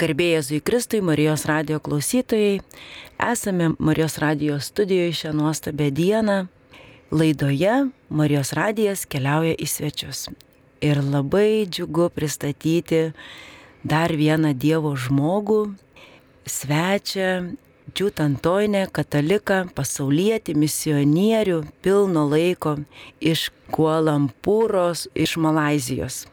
Garbėjai Jėzui Kristui, Marijos radio klausytojai, esame Marijos radio studijoje šią nuostabę dieną. Laidoje Marijos radijas keliauja į svečius. Ir labai džiugu pristatyti dar vieną Dievo žmogų, svečią, Džiut Antoinę, kataliką, pasaulietį, misionierių, pilno laiko iš Kualampūros, iš Malazijos.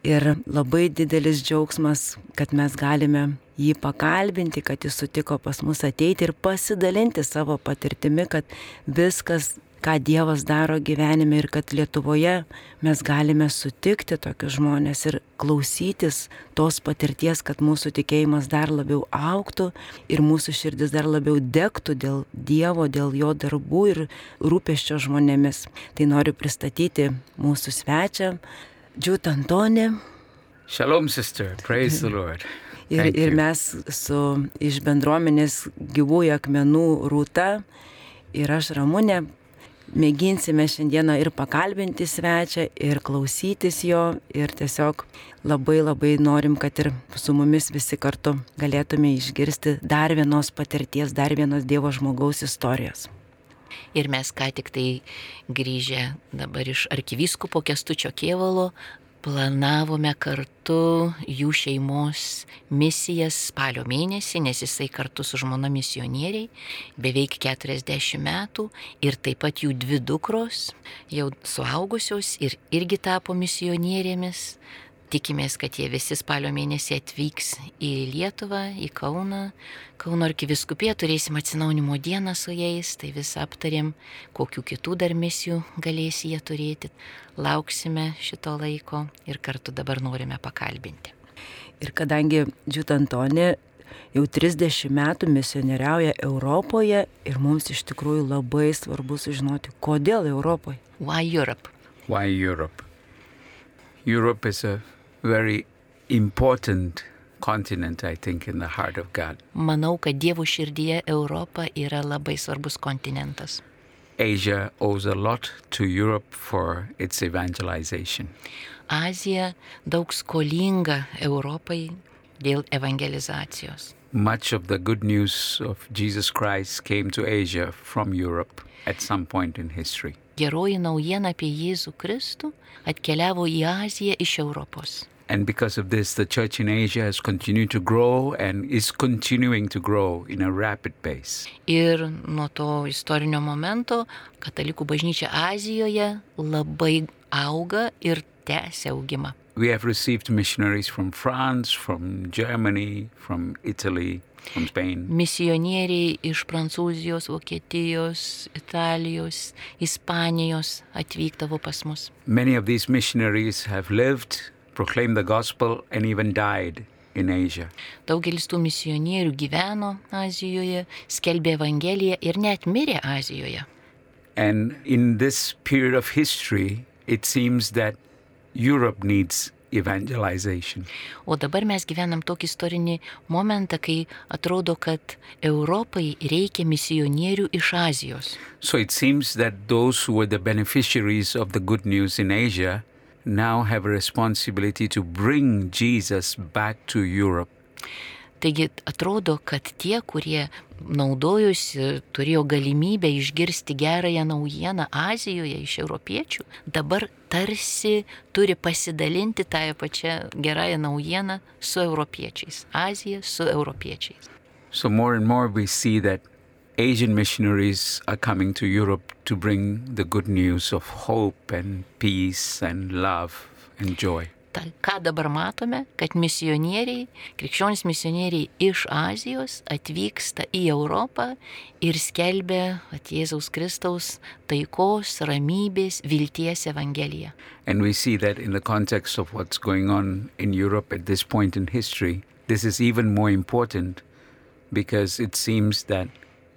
Ir labai didelis džiaugsmas, kad mes galime jį pakalbinti, kad jis sutiko pas mus ateiti ir pasidalinti savo patirtimi, kad viskas, ką Dievas daro gyvenime ir kad Lietuvoje mes galime sutikti tokius žmonės ir klausytis tos patirties, kad mūsų tikėjimas dar labiau auktų ir mūsų širdis dar labiau degtų dėl Dievo, dėl jo darbų ir rūpeščio žmonėmis. Tai noriu pristatyti mūsų svečią, Džiut Antonė. Shalom, sister. Praise the Lord. Ir, ir mes su iš bendruomenės gyvųjų akmenų rūta ir aš Ramūnė mėginsime šiandieną ir pakalbinti svečią, ir klausytis jo, ir tiesiog labai labai norim, kad ir su mumis visi kartu galėtume išgirsti dar vienos patirties, dar vienos Dievo žmogaus istorijos. Ir mes ką tik tai grįžę dabar iš arkivyskupo Kestučio Kievalo planavome kartu jų šeimos misijas spalio mėnesį, nes jisai kartu su žmona misionieriai, beveik 40 metų ir taip pat jų dvi dukros, jau suaugusios ir irgi tapo misionierėmis. Tikimės, kad jie visi spalio mėnesį atvyks į Lietuvą, į Kauną. Kauno arkiviskupėje turėsim atsinaunimo dieną su jais, tai visą aptarėm, kokių kitų dar misijų galės jie turėti. Lauksime šito laiko ir kartu dabar norime pakalbinti. Ir kadangi Džiut Antonė jau 30 metų misionieriauja Europoje ir mums iš tikrųjų labai svarbu sužinoti, kodėl Europoje. Why Europe? Why Europe? Europe is a very important continent, I think, in the heart of God. Manau, kad Dievo širdyje Europa yra labai svarbus kontinentas. Asia owes a lot to Europe for its evangelization. Azija daug skolinga Europai dėl evangelizacijos. Much of the good news of Jesus Christ came to Asia from Europe at some point in history. Geroji naujiena apie Jėzų Kristų atkeliavo į Aziją iš Europos. And because of this, the church in Asia has continued to grow and is continuing to grow in a rapid pace. Ir nuo to istorinio momento katalikų bažnyčia Azijoje labai auga ir tęsia augimą. We have received missionaries from France, from Germany, from Italy, from Spain. Misionieriai iš Prancūzijos, Vokietijos, Italijos, Ispanijos atvykdavo pas mus. Many of these missionaries have lived, proclaimed the gospel, and even died in Asia. Daugelis tų misionierių gyveno Azijoje, skelbė Evangeliją ir net mirė Azijoje. And in this period of history, it seems that Europe needs evangelization. O dabar mes gyvenam tokį istorinį momentą, kai atrodo, kad Europai reikia misionierių iš Azijos. So it seems that those who were the beneficiaries of the good news in Asia now have a responsibility to bring Jesus back to Europe. Taigi atrodo, kad tie, kurie naudojusi, turėjo galimybę išgirsti gerąją naujieną Azijoje iš europiečių, dabar tarsi turi pasidalinti tą pačią gerąją naujieną su europiečiais. Azija su europiečiais. So more and more we see that Asian missionaries are coming to Europe to bring the good news of hope and peace and love and joy. Ta, ką dabar matome, kad misionieriai, krikščionys misionieriai iš Azijos atvyksta į Europą ir skelbia at Jėzaus Kristaus taikos, ramybės, vilties Evangeliją. And we see that in the context of what's going on in Europe at this point in history, this is even more important because it seems that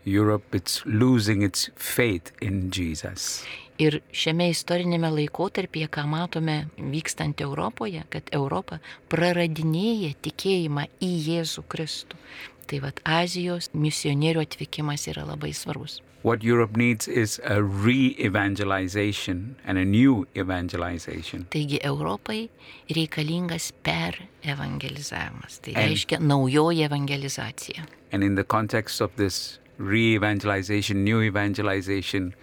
Europe is losing its faith in Jesus. Ir šiame istorinėme laikotarpyje, ką matome vykstant Europoje, kad Europa praradinėja tikėjimą į Jėzų Kristų. Tai vad Azijos misionierių atvykimas yra labai svarbus. What Europe needs is a re evangelization and a new evangelization. Taigi Europai reikalingas per evangelizavimas. Tai And- reiškia naujoji evangelizacija. And in the context of this re evangelization, new evangelization,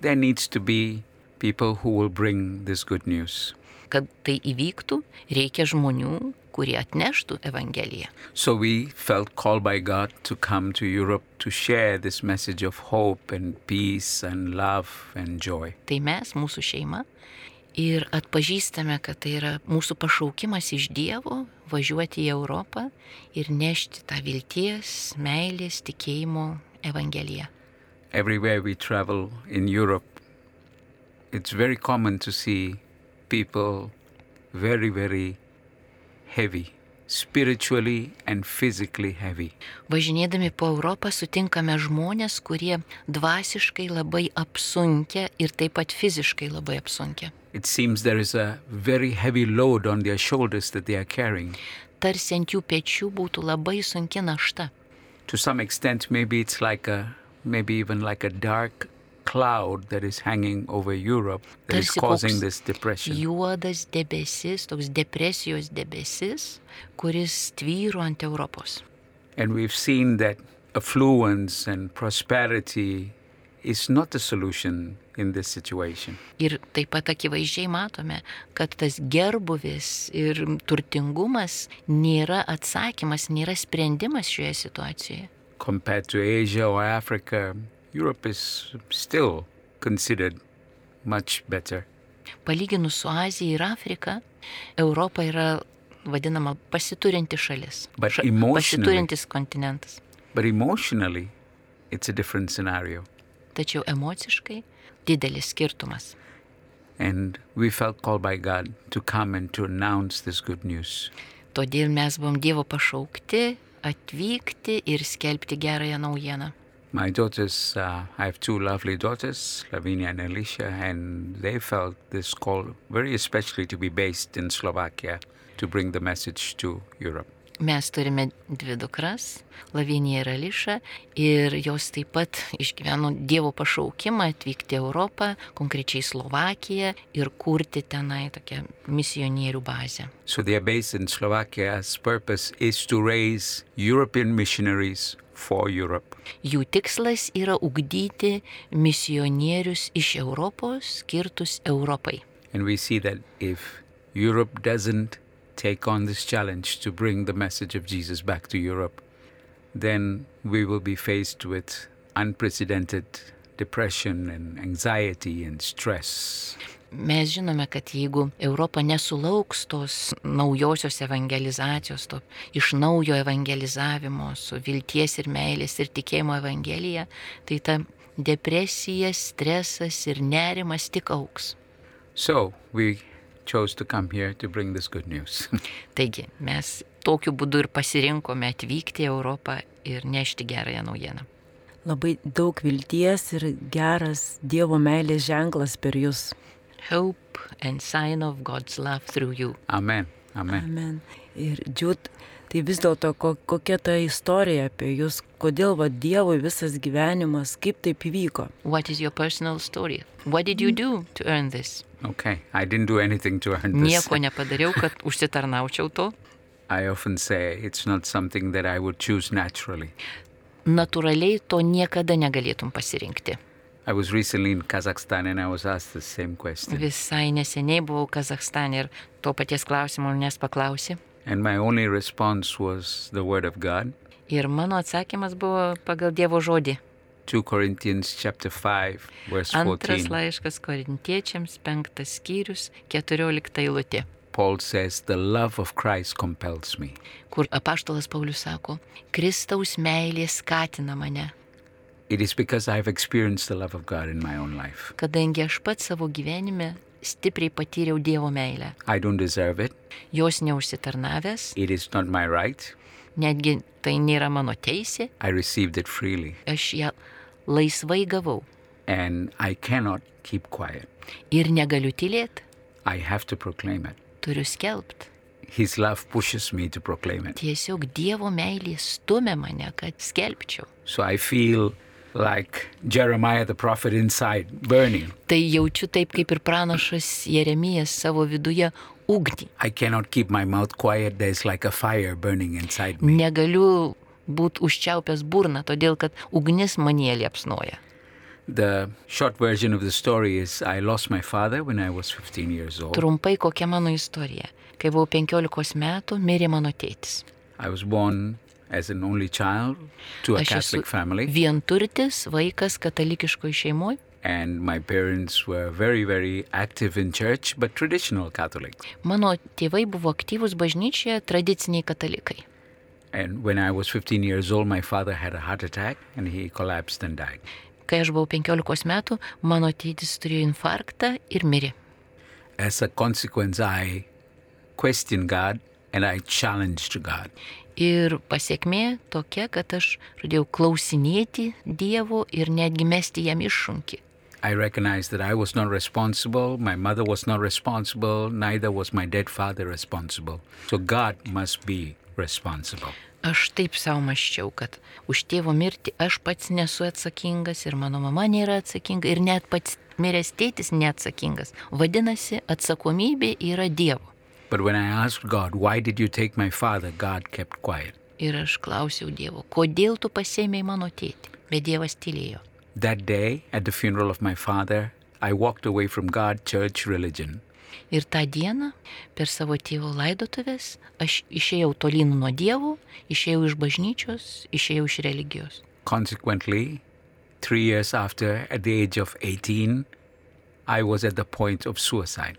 there needs to be people who will bring this good news. Kad tai įvyktų, reikia žmonių, kurie atneštų Evangeliją. So we felt called by God to come to Europe to share this message of hope and peace and love and joy. Tai mes, mūsų šeima, ir atpažįstame, kad tai yra mūsų pašaukimas iš Dievo važiuoti į Europą ir nešti tą vilties, meilės, tikėjimo Evangeliją. Everywhere we travel in Europe, it's very common to see people very, very heavy, spiritually and physically heavy. Važinėdami po Europą sutinkame žmonės, kurie dvasiškai labai apsunkia ir taip pat fiziškai labai apsunkia. It seems there is a very heavy load on their shoulders that they are carrying. Tarsi ant jų pečių būtų labai sunki našta. To some extent, maybe it's like a, maybe even like a dark cloud that is hanging over Europe that is Tarsi causing this depression. Juodas debesis, toks depresijos debesis, kuris tvyro ant Europos. And we've seen that affluence and prosperity is not the solution in this situation. Ir taip pat akivaizdžiai matome, kad tas gerbuvis ir turtingumas nėra atsakymas, nėra sprendimas šioje situacijoje. Compared to Asia or Africa, Europe is still considered much better. Palyginus su Azija ir Afrika, Europa yra vadinama pasiturinti šalis. Pasiturintis kontinentas. But emotionally, it's a different scenario. Tačiau emociškai didelis skirtumas. And we felt called by God to come and to announce this good news. Todėl mes buvom Dievo pašaukti atvykti ir skelbti gerąją naujieną. My daughters, uh, I have two lovely daughters, Lavinia and Alicia, and they felt this call very especially to be based in Slovakia to bring the message to Europe. Mes turime dvi dukras, Lavinija ir Ališa, ir jos taip pat išgyveno Dievo pašaukimą atvykti į Europą, konkrečiai Slovakiją ir kurti tenai tokią misionierių bazę. So they are based in Slovakia's purpose is to raise European missionaries for Europe. Jų tikslas yra ugdyti misionierius iš Europos skirtus Europai. And we see that if Europe doesn't take on this challenge to bring the message of Jesus back to Europe, then we will be faced with unprecedented depression and anxiety and stress. Mes žinome, kad jeigu Europa nesulauks tos naujosios evangelizacijos, to iš naujo evangelizavimo su vilties ir meilės ir tikėjimo evangelija, tai ta depresija, stresas ir nerimas tik auks. So we chose to come here to bring this good news. Taigi mes tokiu būdu ir pasirinkome atvykti į Europą ir nešti gerąją naujieną. Labai daug vilties ir geras Dievo meilės ženklas per jūs. Hope and sign of God's love through you. Amen. Amen. Amen. Ir džiūt, tai vis dėlto ko, kokia ta istorija apie jūs, kodėl va Dievui visas gyvenimas, kaip taip įvyko. What is your personal story? What did you do to earn this? Okay. I didn't do anything to earn this. Nieko nepadariau, kad užsitarnaučiau to. I often say it's not something that I would choose naturally. Natūraliai to niekada negalėtum pasirinkti. I was recently in Kazakhstan and I was asked the same question. Visai neseniai buvau Kazakstane ir to paties klausimo manęs paklausė. And my only response was the word of God. Ir mano atsakymas buvo pagal Dievo žodį. 2 Corinthians chapter 5 verse Antras 14. laiškas korintiečiams, penktas skyrius, keturiolikta eilutė, Paul says, The love of Christ compels me. kur apaštalas Paulius sako, Kristaus meilė skatina mane, It is because I've experienced the love of God in my own life. kadangi aš pats savo gyvenime stipriai patyriau Dievo meilę. I don't deserve it. Jos neužsitarnavęs, It is not my right. netgi tai nėra mano teisė, I received it freely. aš ją laisvai gavau And I cannot keep quiet. ir negaliu tylėti, I have to proclaim it. turiu skelbti. His love pushes me to proclaim it. Tiesiog Dievo meilė stumia mane, kad skelbčiau. So I feel like Jeremiah the prophet inside, burning. Tai jaučiu taip, kaip ir pranašas Jeremijas savo viduje ugnį. I cannot keep my mouth quiet. There's like a fire burning inside me. Negaliu būti užčiaupęs burną, todėl kad ugnis manie liepsnoja. The short version of the story is I lost my father when I was 15 years old. Trumpai kokia mano istorija. Kai buvau 15 metų, mirė mano tėtis. I was born as an only child to a Aš esu Catholic family, vienturtis vaikas katalikiškoje šeimoje. and my parents were very, very active in church, but traditional Catholics. Mano tėvai buvo aktyvūs bažnyčioje, tradiciniai katalikai. And when I was 15 years old, my father had a heart attack and he collapsed and died. Kai aš buvau 15 metų, mano tėtis turėjo infarktą ir mirė. As a consequence, I questioned God and I challenged God. Ir pasiekmė tokia, kad aš pradėjau klausinėti Dievo ir netgi mesti jam iššūkį. I recognized that I was not responsible, my mother was not responsible, neither was my dead father responsible. So God must be responsible. Aš taip savo maščiau, kad už tėvo mirtį aš pats nesu atsakingas ir mano mama nėra atsakinga ir net pats miręs tėtis neatsakingas. Vadinasi, atsakomybė yra Dievo. But when I asked God, why did you take my father, God kept quiet. Ir aš klausiau Dievo, kodėl tu pasėmėjai mano tėtį? Bet Dievas tylėjo. That day, at the funeral of my father, I walked away from God, church, religion. Ir tą dieną per savo tėvo laidotuvės aš išėjau tolyn nuo Dievo, išėjau iš bažnyčios, išėjau iš religijos. Consequently, three years after, at the age of 18, I was at the point of suicide.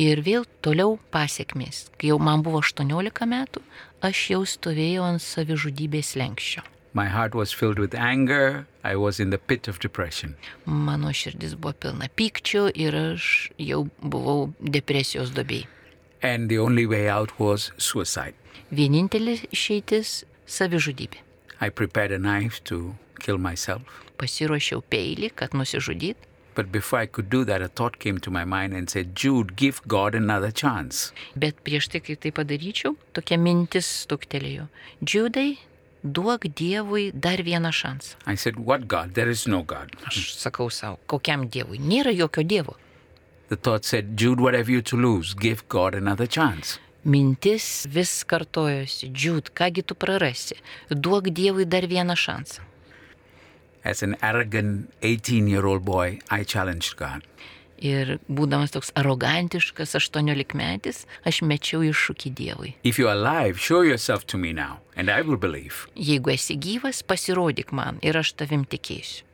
Ir vėl toliau pasiekmės. Kai jau man buvo 18 metų, aš jau stovėjau ant savižudybės lenkščio. My heart was filled with anger. I was in the pit of depression. Mano širdis buvo pilna pykčių ir aš jau buvau depresijos dobėjai. And the only way out was suicide. Vienintelė išeitis - savižudybė. I prepared a knife to kill myself. Pasiruošiau peilį, kad nusižudyt, But before I could do that, a thought came to my mind and said, Jude, give God another chance. bet prieš tai, kai tai padaryčiau, tokia mintis stuktelėjo. Džiudai, duok Dievui dar vieną šansą. I said, What God? There is no God. Aš sakau savo, kokiam Dievui? Nėra jokio Dievo. The thought said, Jude, what have you to lose? Give God another chance. Mintis vis kartojosi, džiūd, kągi tu prarasi, duok Dievui dar vieną šansą. As an arrogant 18 year old boy, I challenged God. Ir būdamas toks arogantiškas 18 metis, aš mečiau iššūkį Dievui. If you are alive, show yourself to me now, and I will believe. Jeigu esi gyvas, pasirodyk man ir aš tavim tikėsiu.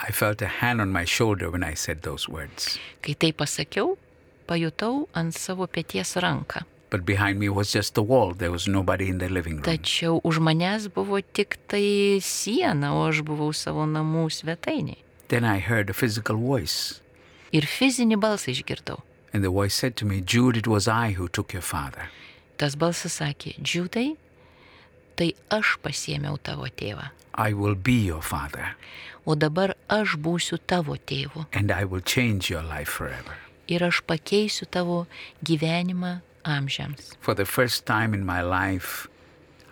I felt a hand on my shoulder when I said those words. Kai tai pasakiau, pajutau ant savo pėties ranką. But behind me was just the wall. There was nobody in the living room. Tačiau už manęs buvo tik tai siena, o aš buvau savo namų svetainiai. Then I heard a physical voice. Ir fizinį balsą išgirdau. And the voice said to me, Jude, it was I who took your father. Tas balsas sakė, džiūtai, tai aš pasėmiau tavo tėvą. I will be your father, O dabar aš būsiu tavo tėvu and I will change your life forever. ir aš pakeisiu tavo gyvenimą amžiams. For the first time in my life,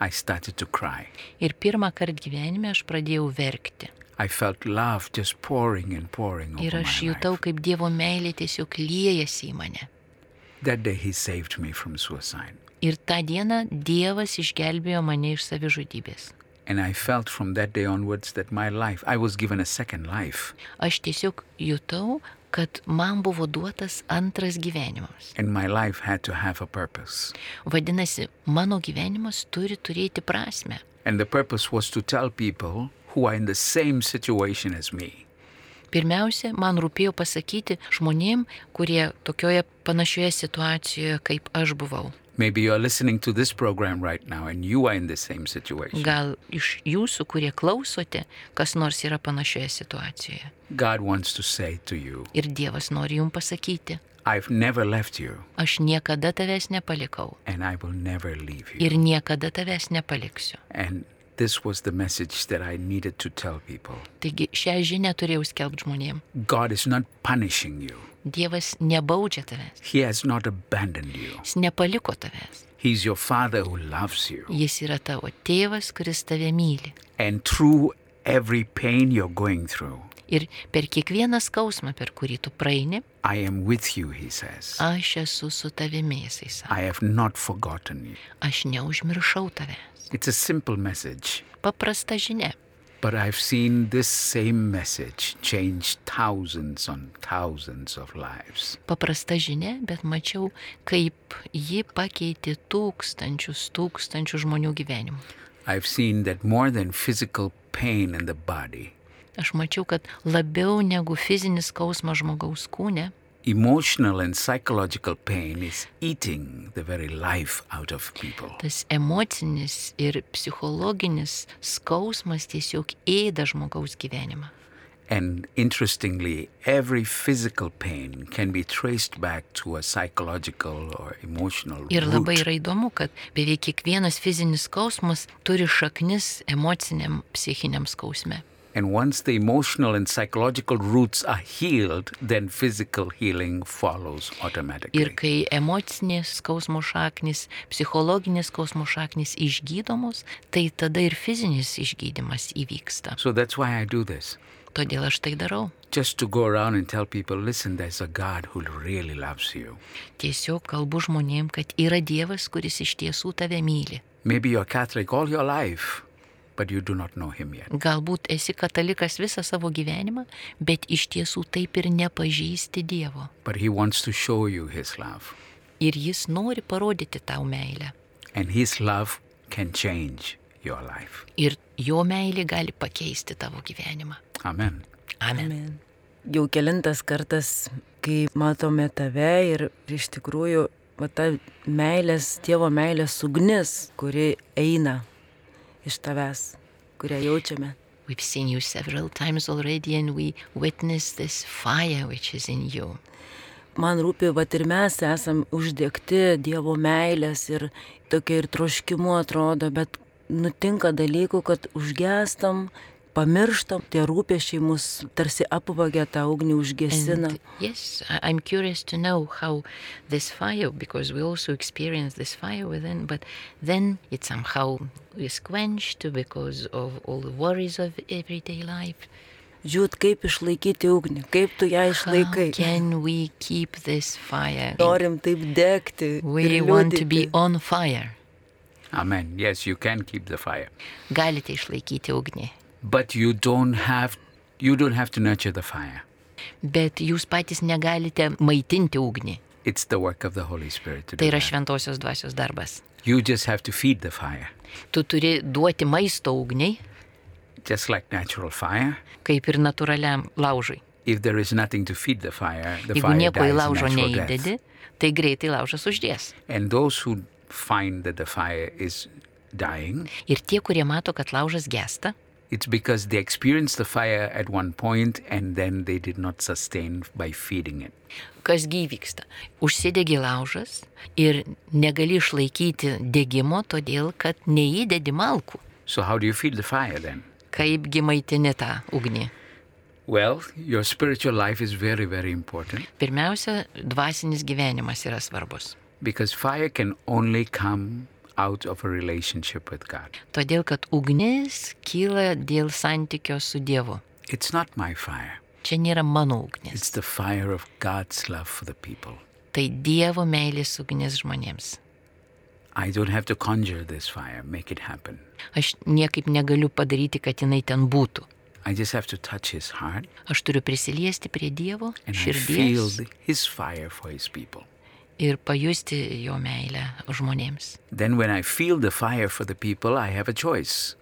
I started to cry. Ir pirmą kartą gyvenime aš pradėjau verkti. I felt love just pouring and pouring Ir over aš my jutau, life. kaip Dievo meilė tiesiog liejasi į mane. That day, He saved me from suicide. Ir tą dieną Dievas išgelbėjo mane iš savižudybės. And I felt from that day onwards that my life, I was given a second life. Aš tiesiog jutau, kad man buvo duotas antras gyvenimas. Vadinasi, mano gyvenimas turi turėti prasme. And the purpose was to tell people who are in the same situation as me Pirmiausia, man rūpėjo pasakyti žmonėm, kurie tokioje panašioje situacijoje, kaip aš buvau. Maybe you are listening to this program right now and you are in the same situation. Gal iš jūsų, kurie klausote, kas nors yra panašioje situacijoje. God wants to say to you, Ir Dievas nori jums pasakyti, I've never left you aš niekada tavęs nepalikau and I will never leave you. ir niekada tavęs nepaliksiu. And this was the message that I needed to tell people. Taigi šią žinią turėjau skelbti žmonėm. God is not punishing you. Dievas nebaudžia tavęs, He has not abandoned you. jis nepaliko tavęs. He's your Father who loves you. Jis yra tavo tėvas, kuris tave myli. And through every pain you're going through, Ir per kiekvieną skausmą, per kurį tu praeini, I am with you, he says. aš esu su tavimi, jisai sako. I have not forgotten you. Aš neužmiršau tavęs. It's a simple message, Paprasta žinia. But I've seen this same message change thousands on thousands of lives. Paprasta žinia, bet mačiau, kaip ji pakeitė tūkstančius, tūkstančių žmonių gyvenimų. I've seen that more than physical pain in the body, Aš mačiau, kad labiau negu fizinis skausmas žmogaus kūne, emotional and psychological pain is eating the very life out of people. tas emocinis ir psichologinis skausmas tiesiog ėda žmogaus gyvenimą. And interestingly, every physical pain can be traced back to a psychological or emotional Ir labai root. yra įdomu, kad beveik kiekvienas fizinis skausmas turi šaknis emociniam psichiniam skausme. And once the emotional and psychological roots are healed, then physical healing follows automatically. Ir kai emocinės skausmo šaknis, psichologinės skausmo šaknis išgydomos, tai tada ir fizinis išgydymas įvyksta. So that's why I do this. Todėl aš tai darau. Just to go around and tell people, listen, there's a God who really loves you. Tiesiog kalbu žmonėm, kad yra Dievas, kuris iš tiesų tave myli. Maybe you're Catholic all your life, Galbūt esi katalikas visą savo gyvenimą, bet iš tiesų taip ir nepažįsti Dievo. But He wants to show you His love. Ir jis nori parodyti tau meilę. And His love can change your life. Ir jo meilė gali pakeisti tavo gyvenimą. Amen. Amen. Amen. Jau kelintas kartas, kai matome tave ir iš tikrųjų va, ta meilės, Dievo meilės ugnis, kuri eina iš tavęs, kurią jaučiame. We've seen you several times already and we witness this fire which is in you. Man rūpi, va ir mes esam uždegti Dievo meilės ir tokia ir troškimu atrodo, bet nutinka dalykų, kad užgestam, pamirštam, tie rūpešiai mus tarsi apvagia tą ugnį, užgesina. And yes, I- I'm curious to know how this fire, because we also experience this fire within, but then it somehow is quenched because of all the worries of everyday life. Žiūrėt, kaip išlaikyti ugnį, kaip tu ją išlaikai. can we keep this fire? Norim taip degti. We want to be on fire. Amen. Yes, you can keep the fire. Galite išlaikyti ugnį, But you don't have you don't have to nurture the fire. bet jūs patys negalite maitinti ugnį. It's the work of the Holy Spirit to Tai yra šventosios dvasios darbas. You just have to feed the fire. Tu turi duoti maisto ugniai, Just like natural fire. kaip ir natūraliam laužui. If there is nothing to feed the fire, the Jeigu fire nieko į death. neįdedi, tai greitai laužas uždės. And those who find that the fire is dying, Ir tie, kurie mato, kad laužas gesta, it's because they experienced the fire at one point and then they did not sustain by feeding it. kasgi įvyksta? Užsidegi laužas ir negali išlaikyti degimo, todėl kad neįdedi malkų. So how do you feed the fire then? Kaipgi maitini tą ugnį? Well, your spiritual life is very, very important Pirmiausia, dvasinis gyvenimas yra svarbus. because fire can only come out of a relationship with God. Todėl, kad ugnis kyla dėl santykio su Dievu. It's not my fire. Čia nėra mano ugnis. It's the fire of God's love for the people. Tai Dievo meilės ugnis žmonėms. I don't have to conjure this fire, make it happen. Aš niekaip negaliu padaryti, kad jinai ten būtų. I just have to touch his heart Aš turiu prisiliesti prie Dievo and I feel širdies ir pajusti jo meilę žmonėms. Then, when I feel the fire for the people, I have a choice.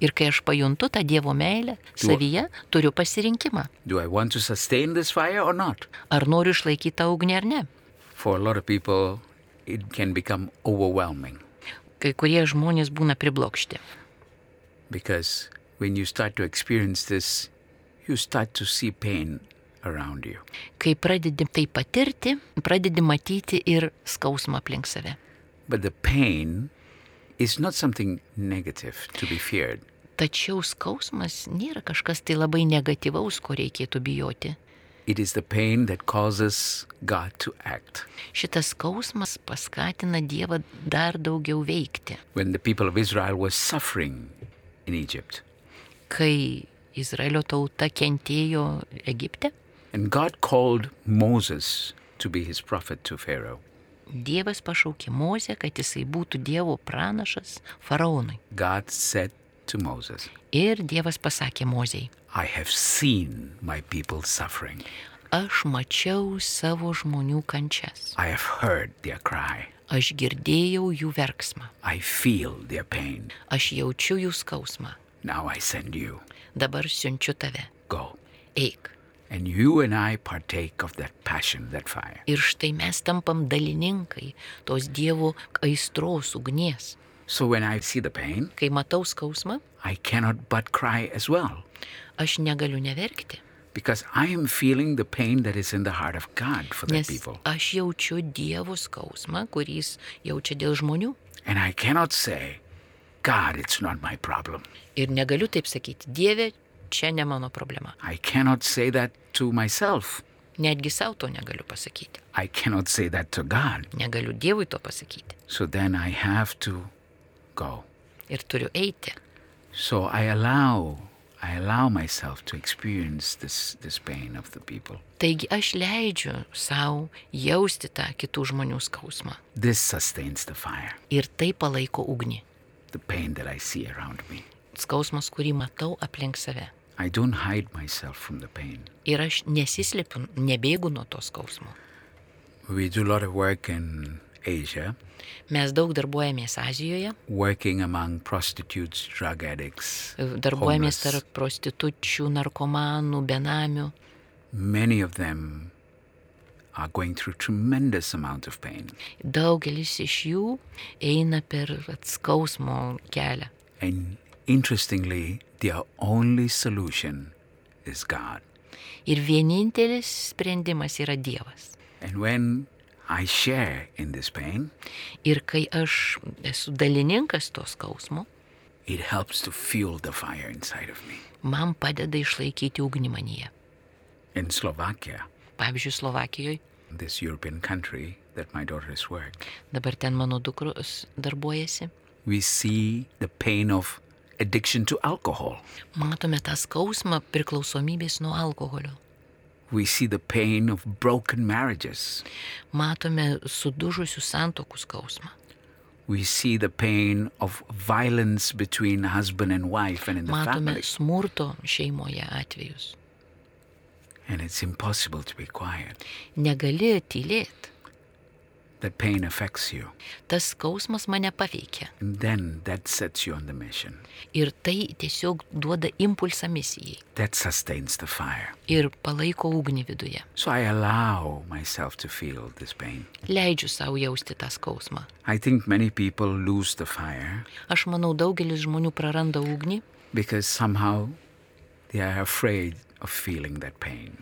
Ir kai aš pajuntu tą Dievo meilę savyje, turiu pasirinkimą. Do I want to sustain this fire or not? Ar noriu išlaikyti tą ugnį ar ne. For a lot of people, it can become overwhelming Kai kurie žmonės būna priblokšti. because when you start to experience this, you start to see pain. Kai pradedi tai patirti, pradedi matyti ir skausmą aplink save. But the pain is not something negative to be feared. Tačiau skausmas nėra kažkas tai labai negatyvaus, ko reikėtų bijoti. It is the pain that causes God to act. Šitas skausmas paskatina Dievą dar daugiau veikti. When the people of Israel were suffering in Egypt, Kai Izraelio tauta kentėjo Egipte, and God called Moses to be his prophet to Pharaoh, Dievas pašaukė Mozę, kad jisai būtų Dievo pranašas faraonui. God said to Moses, Ir Dievas pasakė Mozei, I have seen my people suffering. aš mačiau savo žmonių kančias, I have heard their cry. aš girdėjau jų verksmą, I feel their pain. aš jaučiu jų skausmą. Now I send you. Dabar siunčiu tave. Go. Eik. And you and I partake of that passion, that fire. Ir štai mes tampam dalininkai tos Dievo aistros ugnies. So when I see the pain, Kai matau skausmą, I cannot but cry as well. aš negaliu neverkti, Because I am feeling the pain that is in the heart of God for the people. aš jaučiu Dievo skausmą, kurį jaučia dėl žmonių. And I cannot say, God, it's not my problem. Ir negaliu taip sakyti, Dieve, čia ne mano problema. I cannot say that to myself. Netgi savo to negaliu pasakyti. I cannot say that to God. Negaliu Dievui to pasakyti. So then I have to go. Ir turiu eiti. So I allow, I allow myself to experience this, this pain of the people. Taigi aš leidžiu savo jausti tą kitų žmonių skausmą. This sustains the fire, Ir tai palaiko ugnį. the pain that I see around me. Skausmas, kurį matau aplink save. I don't hide myself from the pain. Ir aš nesislepiu, nebėgu nuo to skausmo. We do a lot of work in Asia, Mes daug darbuojamės Azijoje, working among prostitutes, drug addicts. darbuojamės homeless. tarp prostitučių, narkomanų, benamių. Many of them are going through tremendous amount of pain. Daugelis iš jų eina per vat skausmo kelią. And interestingly, their only solution is God. Ir vienintelis sprendimas yra Dievas. And when I share in this pain, Ir kai aš esu dalininkas to skausmo, it helps to fuel the fire inside of me. man padeda išlaikyti ugnį manyje. In Slovakia, Pavyzdžiui, Slovakijoje, this European country that my daughters work, dabar ten mano dukros darbuojasi, we see the pain of addiction to alcohol. matome tą skausmą priklausomybės nuo alkoholio. We see the pain of broken marriages. Matome sudužusių santokų skausmą. We see the pain of violence between husband and wife and in the Matome family. smurto šeimoje atvejus. And it's impossible to be quiet. Negali tylėti. That pain affects you. Tas skausmas mane paveikia. Then that sets you on the mission. Ir tai tiesiog duoda impulsą misijai. That sustains the fire. Ir palaiko ugnį viduje. So I allow myself to feel this pain. Leidžiu savo jausti tą skausmą. I think many people lose the fire Aš manau, daugelis žmonių praranda ugnį because somehow they are afraid of feeling that pain.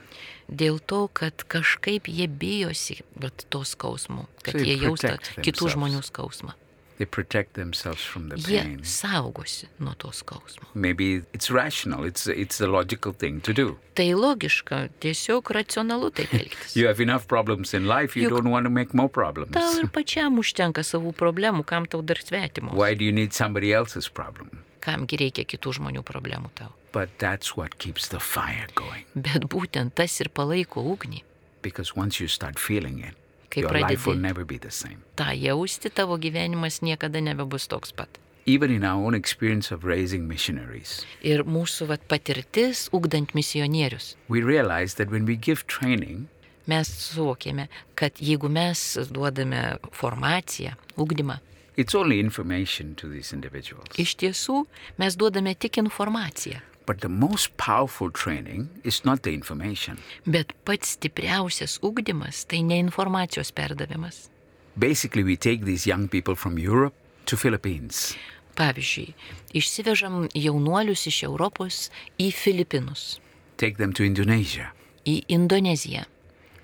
dėl to, kad kažkaip jie bijosi vat, to skausmo, kad So they jie jausta protect kitų themselves. žmonių skausmą. Jie saugosi nuo to skausmo. Maybe it's rational, it's, it's the logical thing to do. Tai logiška, tiesiog racionalu taip elgtis. You have enough problems in life, you Juk- don't want to make more problems. Tau ir pačiam užtenka savų problemų, kam tau dar svetimos. Why do you need somebody else's problem? Kamgi reikia kitų žmonių problemų tau. But that's what keeps the fire going. Bet būtent tas ir palaiko ugnį. Because once you start feeling it, Kai your life will pradedi never be the same. tą jausti, tavo gyvenimas niekada nebebus toks pat. Even in our own experience of raising missionaries, Ir mūsų vat, patirtis, ugdant misionierius, we realize that when we give training, mes suvokėme, kad jeigu mes duodame formaciją, ugdymą, it's only information to these individuals. iš tiesų mes duodame tik informaciją. But the most powerful training is not the information. Bet pats stipriausias ugdymas tai ne informacijos perdavimas. Basically, we take these young people from Europe to Philippines. Pavyzdžiui, išsivežam jaunuolius iš Europos į Filipinus, take them to Indonesia. į Indoneziją.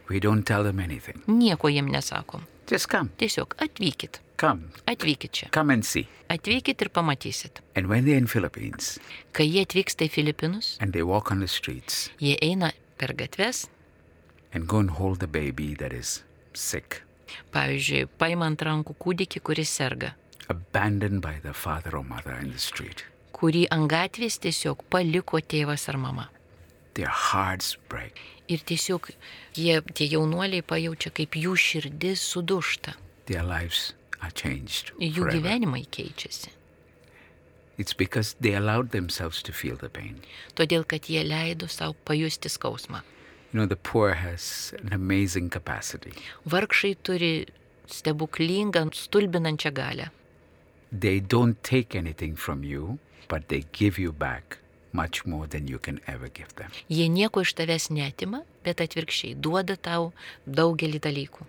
We don't tell them anything. Nieko jiem nesakom. Just come, Tiesiog atvykit. come, Atvykit čia. come and see. Atvykit ir pamatysit. And when they're in Philippines Kai jie atvyksta į Filipinus, and they walk on the streets, jie eina per gatves, and go and hold the baby that is sick, Pavyzdžiui, paimant rankų kūdikį, kuris serga, abandoned by the father or mother in the street. kurį ant gatvės tiesiog paliko tėvas ar mama. Their hearts break. Ir tiesiog jie, tie jaunuoliai pajaučia, kaip jų širdis sudūšta, Their lives are changed. jų forever. gyvenimai keičiasi. It's because they allowed themselves to feel the pain. Todėl, kad jie leido savo pajusti skausmą. You know, the poor has an amazing capacity. Vargšai turi stebuklingą, stulbinančią galę. They don't take anything from you, but they give you back much more than you can ever give them. Jie nieko iš tavęs netima, bet atvirkščiai duoda tau daugelį dalykų.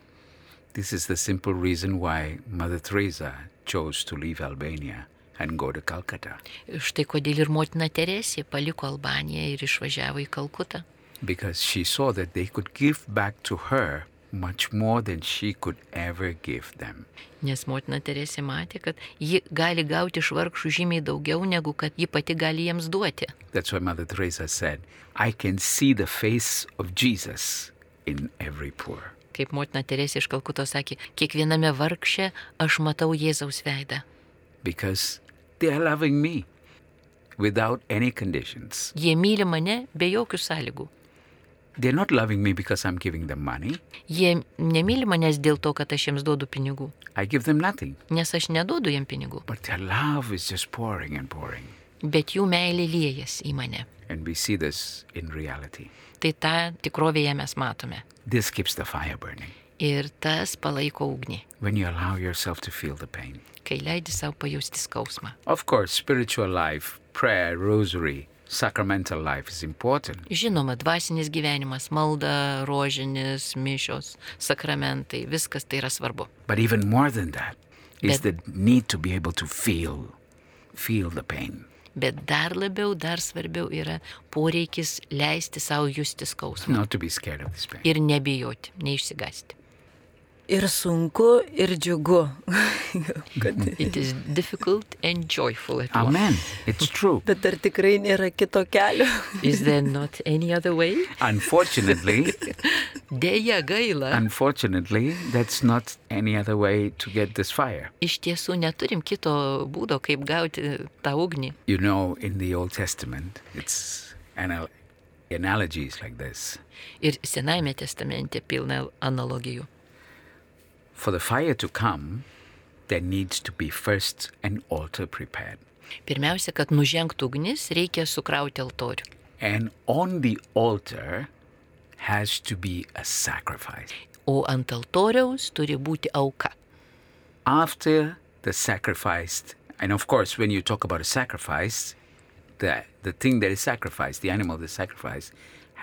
This is the simple reason why Mother Teresa chose to leave Albania and go to Calcutta. Štai kodėl ir motina Teresė paliko Albaniją ir išvažiavo į Kalkutą. Because she saw that they could give back to her much more than she could ever give them. Nes motina Teresė matė, kad ji gali gauti iš vargšų žymiai daugiau, negu kad ji pati gali jiems duoti. That's why Mother Teresa said, I can see the face of Jesus in every poor. Kaip motina Teresė iš Kalkuto sakė, kiekviename vargše aš matau Jėzaus veidą. Because they are loving me without any conditions. Jie myli mane be jokių sąlygų. They're not loving me because I'm giving them money. Jie nemyli manęs dėl to, kad aš jiems duodu pinigų, I give them nothing. nes aš neduodu jiems pinigų, But their love is just pouring and pouring. bet jų meilė liejas į mane. And we see this in reality. Tai tą tikrovėje mes matome. This keeps the fire burning. Ir tas palaiko ugnį, When you allow yourself to feel the pain. kai leidi savo pajusti skausmą. Of course, spiritual life, prayer, rosary, sacramental life is important. Žinoma, dvasinis gyvenimas, malda, rožinis, mišios, sakramentai, viskas tai yra svarbu. But even more than that is But- the need to be able to feel, feel the pain. Bet dar labiau, dar svarbiau yra poreikis leisti savo justi skausmą. Not to be scared of this pain. Ir nebijoti, neišsigasti. Ir sunku, ir džiugu. It is difficult and joyful at once. Amen. It's true. Bet ar tikrai nėra kito kelio? Is there not any other way? Unfortunately, Deja gaila. unfortunately, that's not any other way to get this fire. Iš tiesų neturim kito būdo, kaip gauti tą ugnį. You know, in the Old Testament, it's anal- analogies like this. Ir Senajame testamente pilna analogijų. For the fire to come, there needs to be first an altar prepared. Pirmiausia, kad nužengtų ugnis, reikia sukrauti altorių. And on the altar has to be a sacrifice. O ant altoriaus turi būti auka. After the sacrifice, and of course, when you talk about a sacrifice, the, the thing that is sacrificed, the animal that is sacrificed,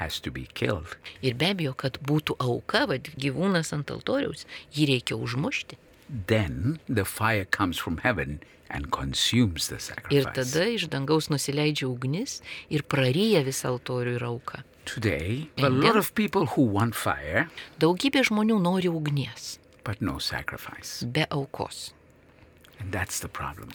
has to be killed. Ir be abejo, kad būtų auka, vad gyvūnas ant altoriaus, jį reikia užmušti. Then the fire comes from heaven and consumes the Ir sacrifice. tada iš dangaus nusileidžia ugnis ir praryja visą altorių ir auką. Today, a lot of people who want fire, Daugybė žmonių nori ugnies, but no sacrifice. be aukos. And that's the problem.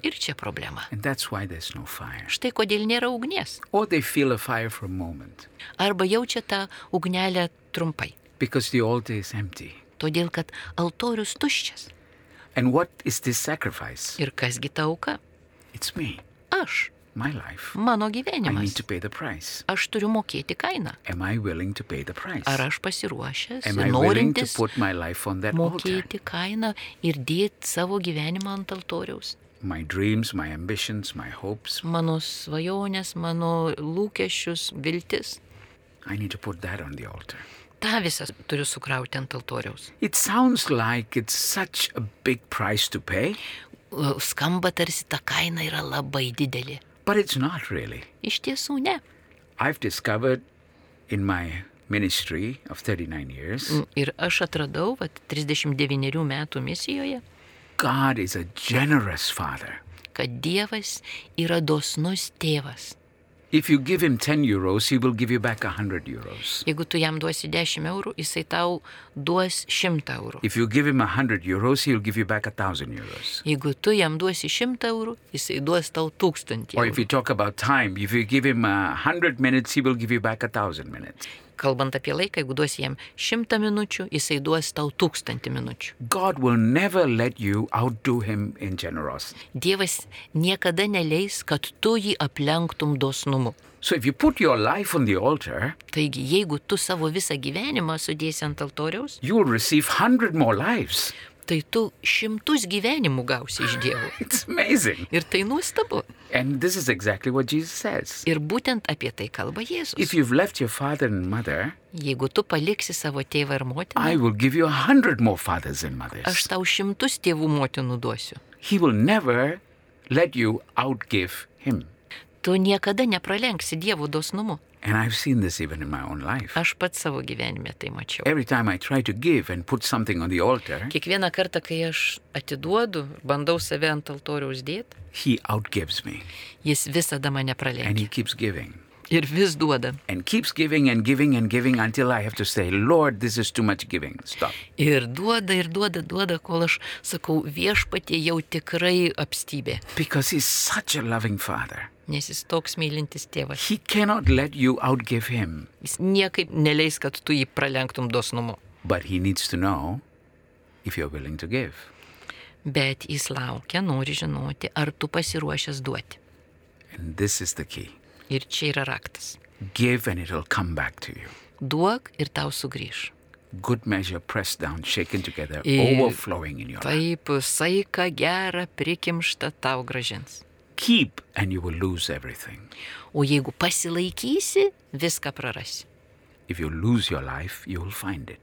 Ir čia problema. And that's why there's no fire. Štai kodėl nėra ugnies. Or they feel a fire for a moment Arba jaučia tą ugnelę trumpai. because the altar is empty. Todėl, kad altorius tuščias. And what is this sacrifice? Ir kasgi ta auka? It's me, Aš. My life. Mano I need gyvenimas. to pay the price. Aš turiu mokėti kainą. Am I willing to pay the price? Ar aš pasiruošęs, norintis put my life on that altar? mokėti kainą ir dėti savo gyvenimą ant altoriaus? My dreams, my ambitions, my hopes, Mano svajonės, mano lūkesčius, viltis. I need to put that on the altar. Ta visas turiu sukrauti ant altoriaus. It sounds like it's such a big price to pay, Skamba tarsi ta kaina yra labai didelė. But it's not really. Iš tiesų ne. I've discovered in my ministry of 39 years, Mm, Ir aš atradau, kad 39 metų misijoje, God is a generous Father. kad Dievas yra dosnus tėvas. If you give him 10 euros, he will give you back 100 euros. Jeigu tu jam duosi 10 eurų, jisai tau duos 100 eurų. If you give him 100 euros, he'll give you back 1,000 euros. Jeigu tu jam duosi 100 eurų, jisai duos tau 1000 Or if you talk about time, if you give him uh, 100 minutes, he will give you back 1,000 minutes. Kalbant apie laiką, jeigu duosi jam šimtą minučių, jisai duos tau tūkstantį minučių. God will never let you outdo him in generosity. Dievas niekada neleis, kad tu jį aplenktum dosnumu. So if you put your life on the altar, Taigi, jeigu tu savo visą gyvenimą sudėsi ant altoriaus, you will receive 100 more lives. Tai tu šimtus gyvenimų gausi iš Dievo. Ir tai nuostabu. And this is exactly what Jesus says. Ir būtent apie tai kalba Jėzus. mother, Jeigu tu paliksi savo tėvą ir motiną, I will give you a hundred more fathers and mothers. aš tau šimtus tėvų motinų duosiu. He will never let you outgive him. Tu niekada nepralenksi Dievo dosnumu. And I've seen this even in my own life. Aš pats savo gyvenime tai mačiau. Every time I try to give and put something on the altar, Kiekvieną kartą, kai aš atiduodu, bandau save ant altoriaus dėti, he outgives me. jis visada mane pralenkia. Ir vis duoda. And keeps giving and giving and giving until I have to say, Lord, this is too much giving. Stop. Ir duoda, ir duoda, duoda, kol aš sakau, viešpatie jau tikrai apstybė. Because he's such a loving father. Nes jis toks mylintis tėvas. He cannot let you outgive him. Jis niekaip neleis, kad tu jį pralenktum dosnumu. But he needs to know if you're willing to give. Bet jis laukia, nori žinoti, ar tu pasiruošęs duoti. And this is the key. Ir čia yra raktas. Give and it'll come back to you. Duok ir tau sugrįž. Good measure, pressed down, shaken together, Ir overflowing in your life. Taip, saiką gerą prikimštą tau gražins. Keep and you will lose everything. O jeigu pasilaikysi, viską prarasi. If you lose your life, you will find it.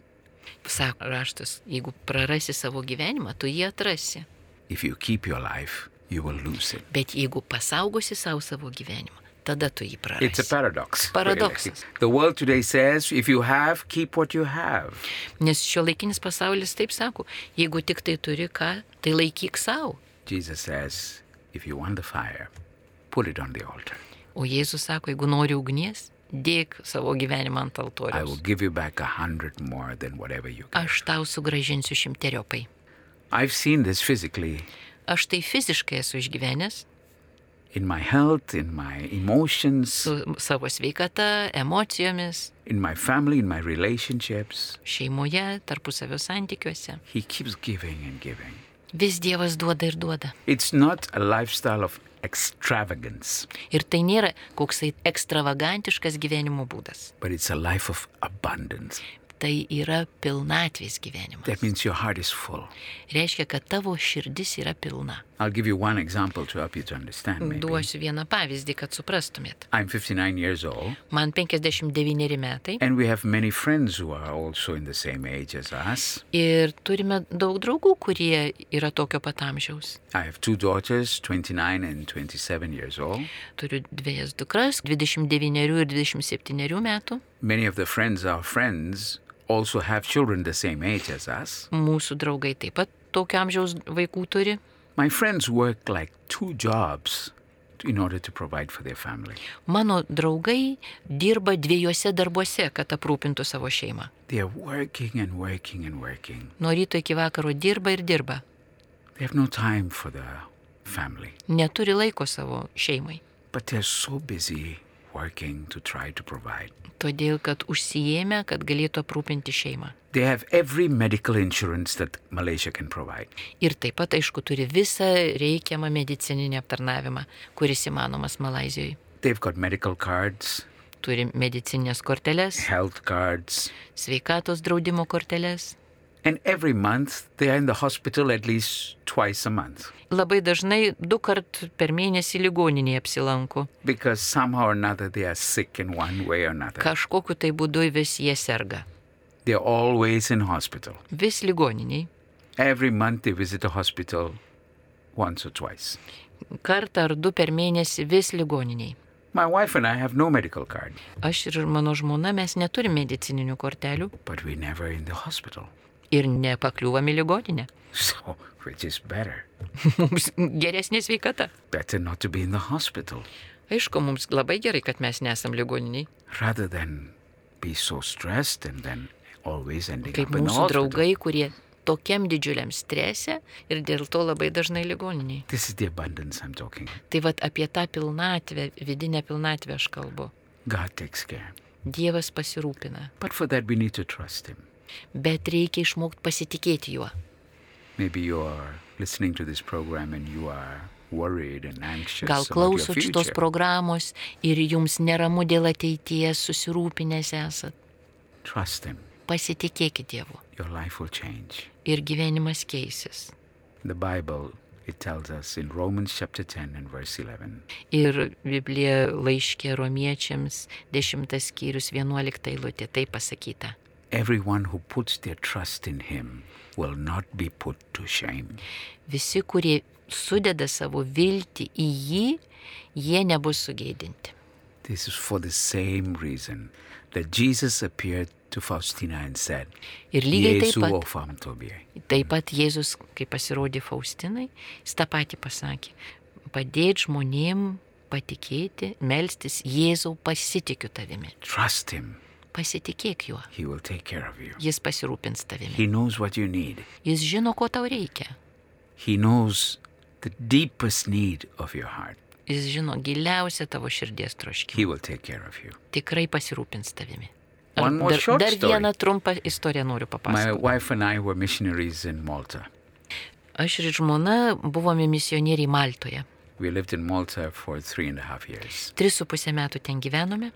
Sako raštas, jeigu prarasi savo gyvenimą, tu jį atrasi. If you keep your life, you will lose it. Bet jeigu pasaugosi savo savo gyvenimą, tada tu jį It's a prarasi. paradox. Paradoxas. really. The world today says if you have, keep what you have. Nes šio laikinis pasaulis taip sako, jeigu tik tai turi ką, tai laikyk savo. Jesus says if you want the fire, put it on the altar. O Jėzus sako, jeigu nori ugnies, dėk savo gyvenimą ant I will altoriaus. give you back a hundred more than whatever you gave. Aš tau sugražinsiu šimteriopai. I've seen this physically Aš tai fiziškai esu išgyvenęs in my health, in my emotions, su savo sveikata, emocijomis, in my family, in my relationships. šeimoje, tarpusavio santykiuose. He keeps giving and giving. Vis Dievas duoda ir duoda. It's not a lifestyle of extravagance, Ir tai nėra koksai ekstravagantiškas gyvenimo būdas. but it's a life of abundance. Tai yra pilnatvės gyvenimas. That means your heart is full. Reiškia, kad tavo širdis yra pilna. I'll give you one example to help you to understand. Maybe. Duosiu vieną pavyzdį, kad suprastumėt. I'm 59 years old, Man 59 metai and we have many friends who are also in the same age as us. ir turime daug draugų, kurie yra tokio pat amžiaus. I have two daughters, 29 and 27 years old. Turiu dviejas dukras, 29 ir 27 metų. Many of the friends, our friends, also have children the same age as us. Mūsų draugai taip pat tokio amžiaus vaikų turi. My friends work like two jobs in order to provide for their family. Mano draugai dirba dviejose darbuose, kad aprūpintų savo šeimą. They are working and working and working. Nuo ryto iki vakaro dirba ir dirba. They have no time for the family, Neturi laiko savo šeimai. but they're so busy working to try to provide. Todėl, kad užsijėmė, kad galėtų aprūpinti šeimą. They have every medical insurance that Malaysia can provide. Ir taip pat, aišku, turi visą reikiamą medicininį aptarnavimą, kuris įmanomas Malazijoje. They've got medical cards, Turi medicinės korteles, health cards, sveikatos draudimo korteles. And every month they are in the hospital at least twice a month Labai dažnai du kart per mėnesį ligoninėje apsilanko. because somehow or another they are sick in one way or another. Kažkokiu tai būdu vis jie serga. They're always in hospital. Vis ligoniniai. Every month they visit the hospital once or twice. Kartą ar du per mėnesį vis ligoniniai. My wife and I have no medical card, Aš ir mano žmona mes neturime medicininių kortelių but we're never in the hospital. Ir nepakliūvam į ligoninę. So, which is better? Mums geresnė sveikata. Better not to be in the hospital Aišku, mums labai gerai, kad mes nesam ligoniniai. rather than be so stressed and then always ending Kaip up in the mūsų hospital. draugai, kurie tokiam didžiuliam strese ir dėl to labai dažnai ligoniniai. This is the abundance I'm talking. Tai vad apie tą pilnatvę, vidinę pilnatvę aš kalbu. Dievas pasirūpina, Bet reikia išmokti pasitikėti juo. Maybe you are listening to this program and you are worried and anxious Gal klausot šitos programos ir jums neramu dėl ateities, susirūpinęs esat. Pasitikėkite Dievu Your life will change. ir gyvenimas keisis. The Bible, it tells us in Romans chapter 10 and verse 11 Ir Biblija laiškė romiečiams 10 skyrius 11 eilutė, tai pasakyta. Everyone who puts their trust in Him will not be put to shame. Visi, kurie sudeda savo viltį į jį, jie nebus sugėdinti. This is for the same reason that Jesus appeared to Faustina and said, Ir lygiai taip pat, ofam tobie. taip pat Jėzus, kai pasirodė Faustinai, jis tą patį pasakė. Padėti žmonėm patikėti, melstis, Jėzau pasitikiu tavimi. Trust Him. Pasitikėk juo. He will take care of you. Jis pasirūpins tavimi. He knows what you need. Jis žino, ko tau reikia. He knows the deepest need of your heart. Jis žino giliausią tavo širdies troškimą. He will take care of you. Tikrai pasirūpins tavimi. More dar, dar vieną trumpą istoriją noriu My papasakoti. wife and I were missionaries in Malta. Aš ir žmona buvome misionieriai Maltoje. We lived in Malta for three and a half years. Tris su pusę metų ten gyvenome.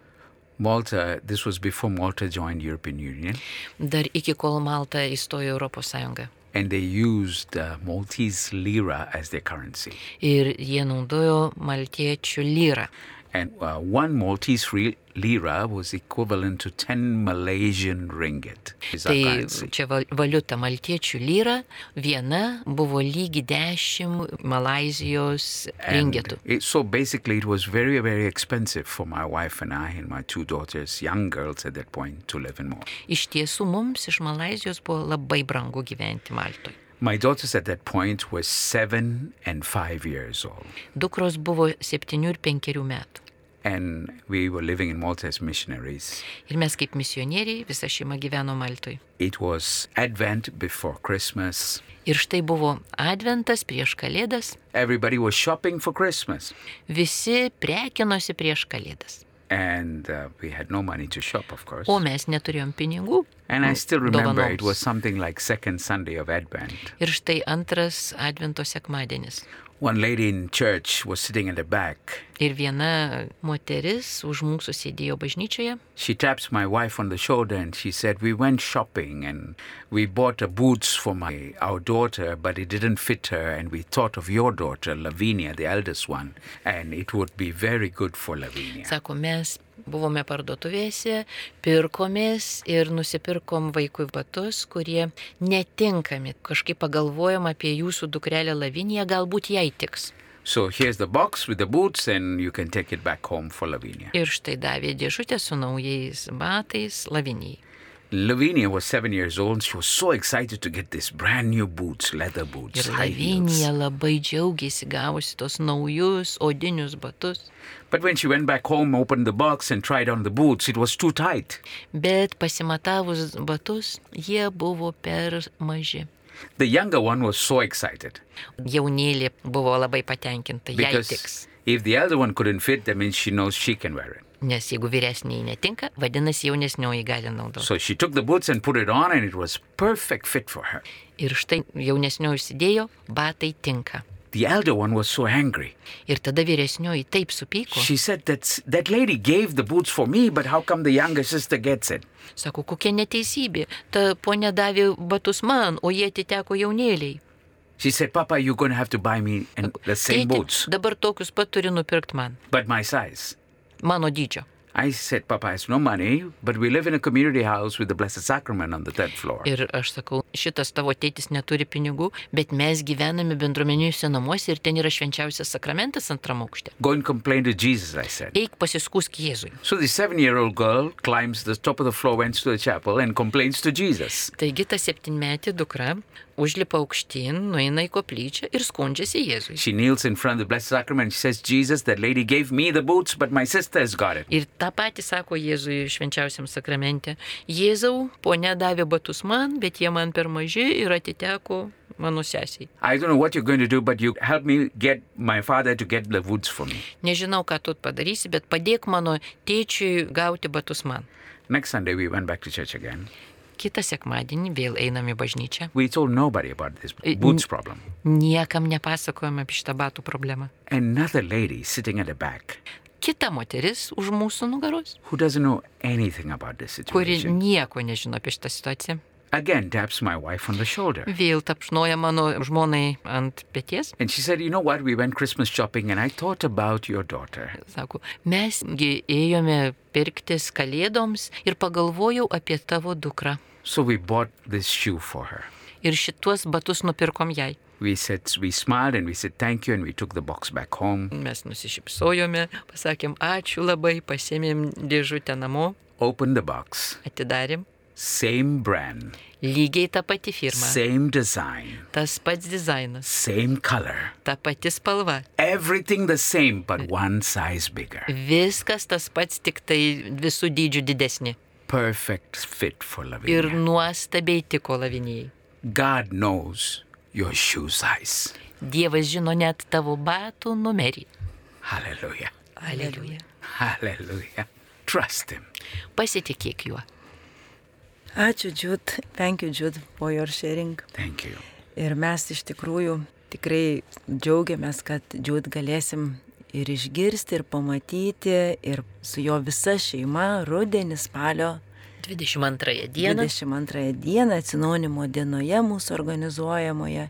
Malta, this was before Malta joined European Union, Dar iki kol Malta įstojo Europos Sąjungą. and they used uh, Maltese lira as their currency. Ir jie naudojo maltiečių lyrą. And uh, one Maltese re- lira was equivalent to 10 Malaysian ringgit. Is our Tai currency. čia val- valiuta maltiečių lyra, viena buvo lygi 10 Malazijos And ringetų. it, so basically, it was very, very expensive for my wife and I and my two daughters, young girls at that point, to live in Malta. Iš tiesų mums iš Malazijos buvo labai brangu gyventi Maltoje. My daughters at that point were seven and five years old. Dukros buvo 7 ir 5 metų. And we were living in Malta as missionaries. Ir mes kaip misionieriai, visa šeima gyveno Maltoje. It was Advent before Christmas. Ir štai buvo adventas prieš Kalėdas, Everybody was shopping for Christmas. visi prekinosi prieš Kalėdas. And uh, we had no money to shop, of course. O mes neturėjom pinigų. And I still remember it dovanoms. was something like second Sunday of Advent. Ir štai antras advento sekmadienis. One lady in church was sitting at the back. Ir viena moteris už mūsų sėdėjo bažnyčioje. She taps my wife on the shoulder and she said, "We went shopping and we bought a boots for my our daughter, but it didn't fit her, and we thought of your daughter, Lavinia, the eldest one, and it would be very good for Lavinia." Sako, mes buvome parduotuvėse, pirkomės ir nusipirkom vaikui batus, kurie netinkami. Kažkaip pagalvojom apie jūsų dukrelę Laviniją, galbūt jai tiks. So here's the box with the boots, and you can take it back home for Lavinia. Ir štai davė dėžutę su naujais batais Lavinijai. Lavinia was seven years old. She was so excited to get this brand new boots, leather boots, Ir high heels. Lavinija labai džiaugiasi gavusi tos naujus odinius batus. But when she went back home, opened the box, and tried on the boots, it was too tight. Bet pasimatavus batus, jie buvo per maži. The younger one was so excited Jaunėlė buvo labai patenkinta, jai tiks. because if the elder one couldn't fit, that means she knows she can wear it. Nes jeigu vyresniai netinka, vadinasi jaunesnioji gali naudoti. So she took the boots and put it on, and it was perfect fit for her. Ir štai jaunesnioji užsidėjo, batai tinka. The elder one was so angry. Ir tada vyresnioji taip supyko. She said that that lady gave the boots for me, but how come the younger sister gets it? Sako, kokia neteisybė. Ta ponė davė batus man, o jie atiteko jaunėliai. She said, Papa, you're going to have to buy me the same Tėti, boots, dabar tokius pat turi nupirkti man. but my size. Mano dydžio. I said, Papa has no money, but we live in a community house with the Blessed Sacrament on the third floor. Ir aš sakau, šitas tavo tėtis neturi pinigų, bet mes gyvename bendruomeniniuose namuose ir ten yra švenčiausias sakramentas antram aukšte. Go and complain to Jesus, I said. Eik pasiskūsk Jėzui. So the seven year old girl climbs the top of the floor, went to the chapel, and complains to Jesus. Taigi ta septynmetė dukra užlipa aukštyn, nueina į koplyčią ir skundžiasi Jėzui. She kneels in front of the Blessed Sacrament. She says, Jesus, that lady gave me the boots, but my sister has got it. Ir tą patį sako Jėzui švenčiausiam sakramente. Jėzau, ponia davė batus man, bet jie man per maži ir atiteko mano sesiai. I don't know what you're going to do, but you help me get my father to get the woods for me. Nežinau, ką tu padarysi, bet padėk mano tėčiui gauti batus man. Next Sunday, we went back to church again. Kitą sekmadienį vėl einam į bažnyčią. We told nobody about this boots problem. Niekam nepasakojam apie šitą batų problemą. Another lady sitting at the back Kita moteris už mūsų nugaros, who doesn't know anything about this kuri nieko nežino apie šitą situaciją, again taps my wife on the shoulder. vėl tapšnoja mano žmonai ant pėties. And she said, You know what? We went Christmas shopping and I thought about your daughter. Sako, mesgi ėjome pirktis kalėdoms ir pagalvojau apie tavo dukrą. So we bought this shoe for her. Ir šituos batus nupirkom jai. We said, we smiled and we said thank you and we took the box back home, Mes nusišypsojome, pasakėm ačiū labai, pasėmėm dėžutę namo, opened the box, atidarėm. Same brand, Lygiai ta pati firma, same design, tas pats dizainas, same color, ta pati spalva. everything the same but one size bigger. Viskas tas pats, tik tai visų dydžių didesni. Perfect fit for Ir Lavinia. nuostabiai tiko lavinijai. God knows your shoe size. Dievas žino net tavo batų numerį. Hallelujah. Aleliuja. Hallelujah. Trust Him. Pasitikėk juo. Ačiū, Džud. Thank you, Džud, for your sharing. Thank you. Ir mes iš tikrųjų tikrai džiaugiamės, kad Džud galėsim ir išgirsti, ir pamatyti, ir su jo visa šeima rudenį spalio 22 dieną. 22 dieną atsinaunimo dienoje mūsų organizuojamoje.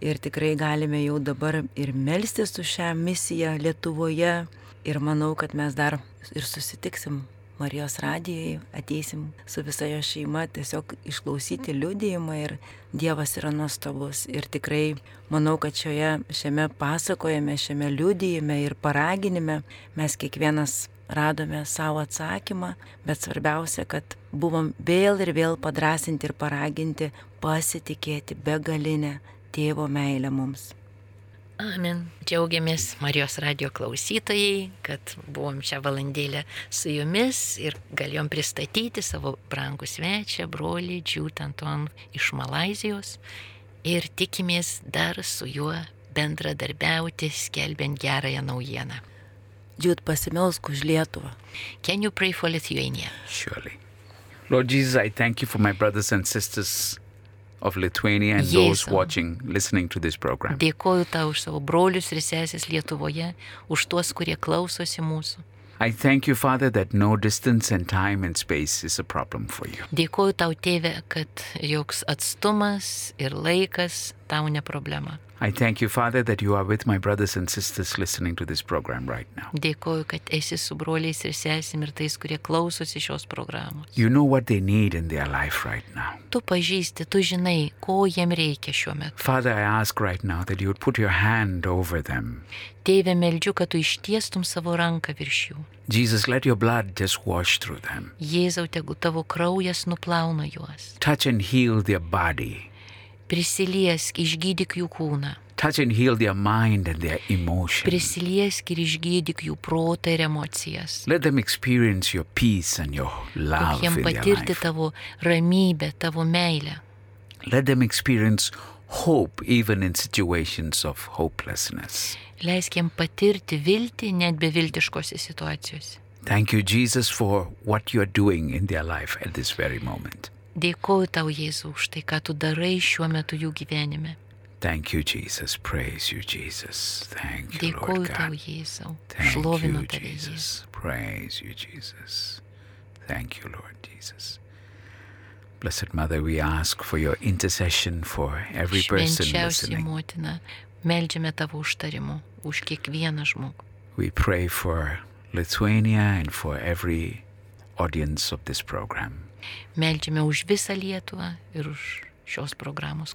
Ir tikrai galime jau dabar ir melstis už šią misiją Lietuvoje. Ir manau, kad mes dar ir susitiksim Marijos radijai, ateisim su visa jo šeima, tiesiog išklausyti liūdėjimą ir Dievas yra nuostabus. Ir tikrai manau, kad šioje, šiame pasakojime, šiame liūdėjime ir paraginime mes kiekvienas radome savo atsakymą, bet svarbiausia, kad buvom vėl ir vėl padrasinti ir paraginti pasitikėti begalinę tėvo meilę mums. Amen. Džiaugiamės Marijos radio klausytojai, kad buvom šią valandėlę su jumis ir galėjom pristatyti savo brangų svečią, brolį Džiūt Anton iš Malazijos ir tikimės dar su juo bendradarbiauti, skelbiant gerąją naujieną. Džiūt pasimelsk už Lietuvą. Can you pray for Lithuania? Surely. Lord Jesus, I thank you for my brothers and sisters of Lithuania and those Jėzau. watching, listening to this program. Dėkoju tau už savo brolius ir sesės Lietuvoje, už tuos, kurie klausosi mūsų. I thank you, Father, that no distance and time and space is a problem for you. Dėkoju tau, tėve, kad joks atstumas ir laikas tau ne problema. I thank you, Father, that you are with my brothers and sisters listening to this program right now. Dėkoju, kad esi su broliais ir sesim ir tais, kurie klausosi šios programos. You know what they need in their life right now. Tu pažįsti, tu žinai, ko jiem reikia šiuo metu. Father, I ask right now that you would put your hand over them. Tėve, meldžiu, kad tu ištiestum savo ranką virš jų. Jesus, let your blood just wash through them. Jėzau, tegu tavo kraujas nuplauna juos. Touch and heal their body. Prisiliesk, išgydyk jų kūną. Touch and heal their mind and their emotions. Prisiliesk ir išgydyk jų protą ir emocijas. Let them experience your peace and your love Duok jiem in their patirti life. tavo ramybę, tavo meilę. Let them experience hope even in situations of hopelessness. Leisk jiem patirti viltį net beviltiškose situacijose. Thank you, Jesus, for what you're doing in their life at this very moment. Dėkoju tau, Jėzau, už tai, ką tu darai šiuo metu jų gyvenime. Thank you, Jesus. Praise you, Jesus. Thank you, Dėkoju Lord tau, God. Jėzau. Thank Šlovinu you, tave, Jėzau. Jesus. Praise you, Jesus. Thank you, Lord Jesus. Blessed Mother, we ask for your intercession for every person Švenčiausiai listening. motina, meldžiame tavo užtarimu už kiekvieną žmogų. We pray for Lithuania and for every audience of this program. Meldžiame už visą Lietuvą ir už šios programos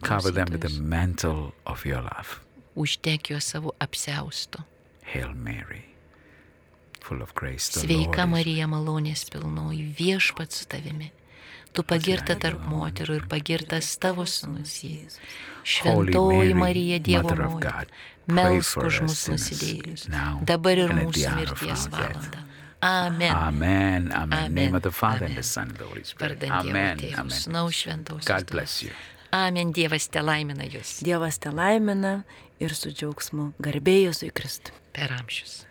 love. Uždek juos savo apseustu. Hail Mary, full of grace. Sveika Marija malonės pilnoji, viešpat su tavimi. Tu pagirta tarp moterų ir pagirtas tavo sunus Jėzus. Holy Šventoji Marija Dievo motina, melsk už sinners nusidėjėlius, dabar ir mūsų mirties our Amen. Amen. Amen. In the Name Amen. of the Father and Amen. the Son and the Holy Spirit. Vardant Dievo Amen. Tėvų, Amen. Sūnaus Šventosios. God bless you. Amen, Dievas te laimina jūs Dievas te laimina ir su džiaugsmu garbėjus į Kristų. per amžius.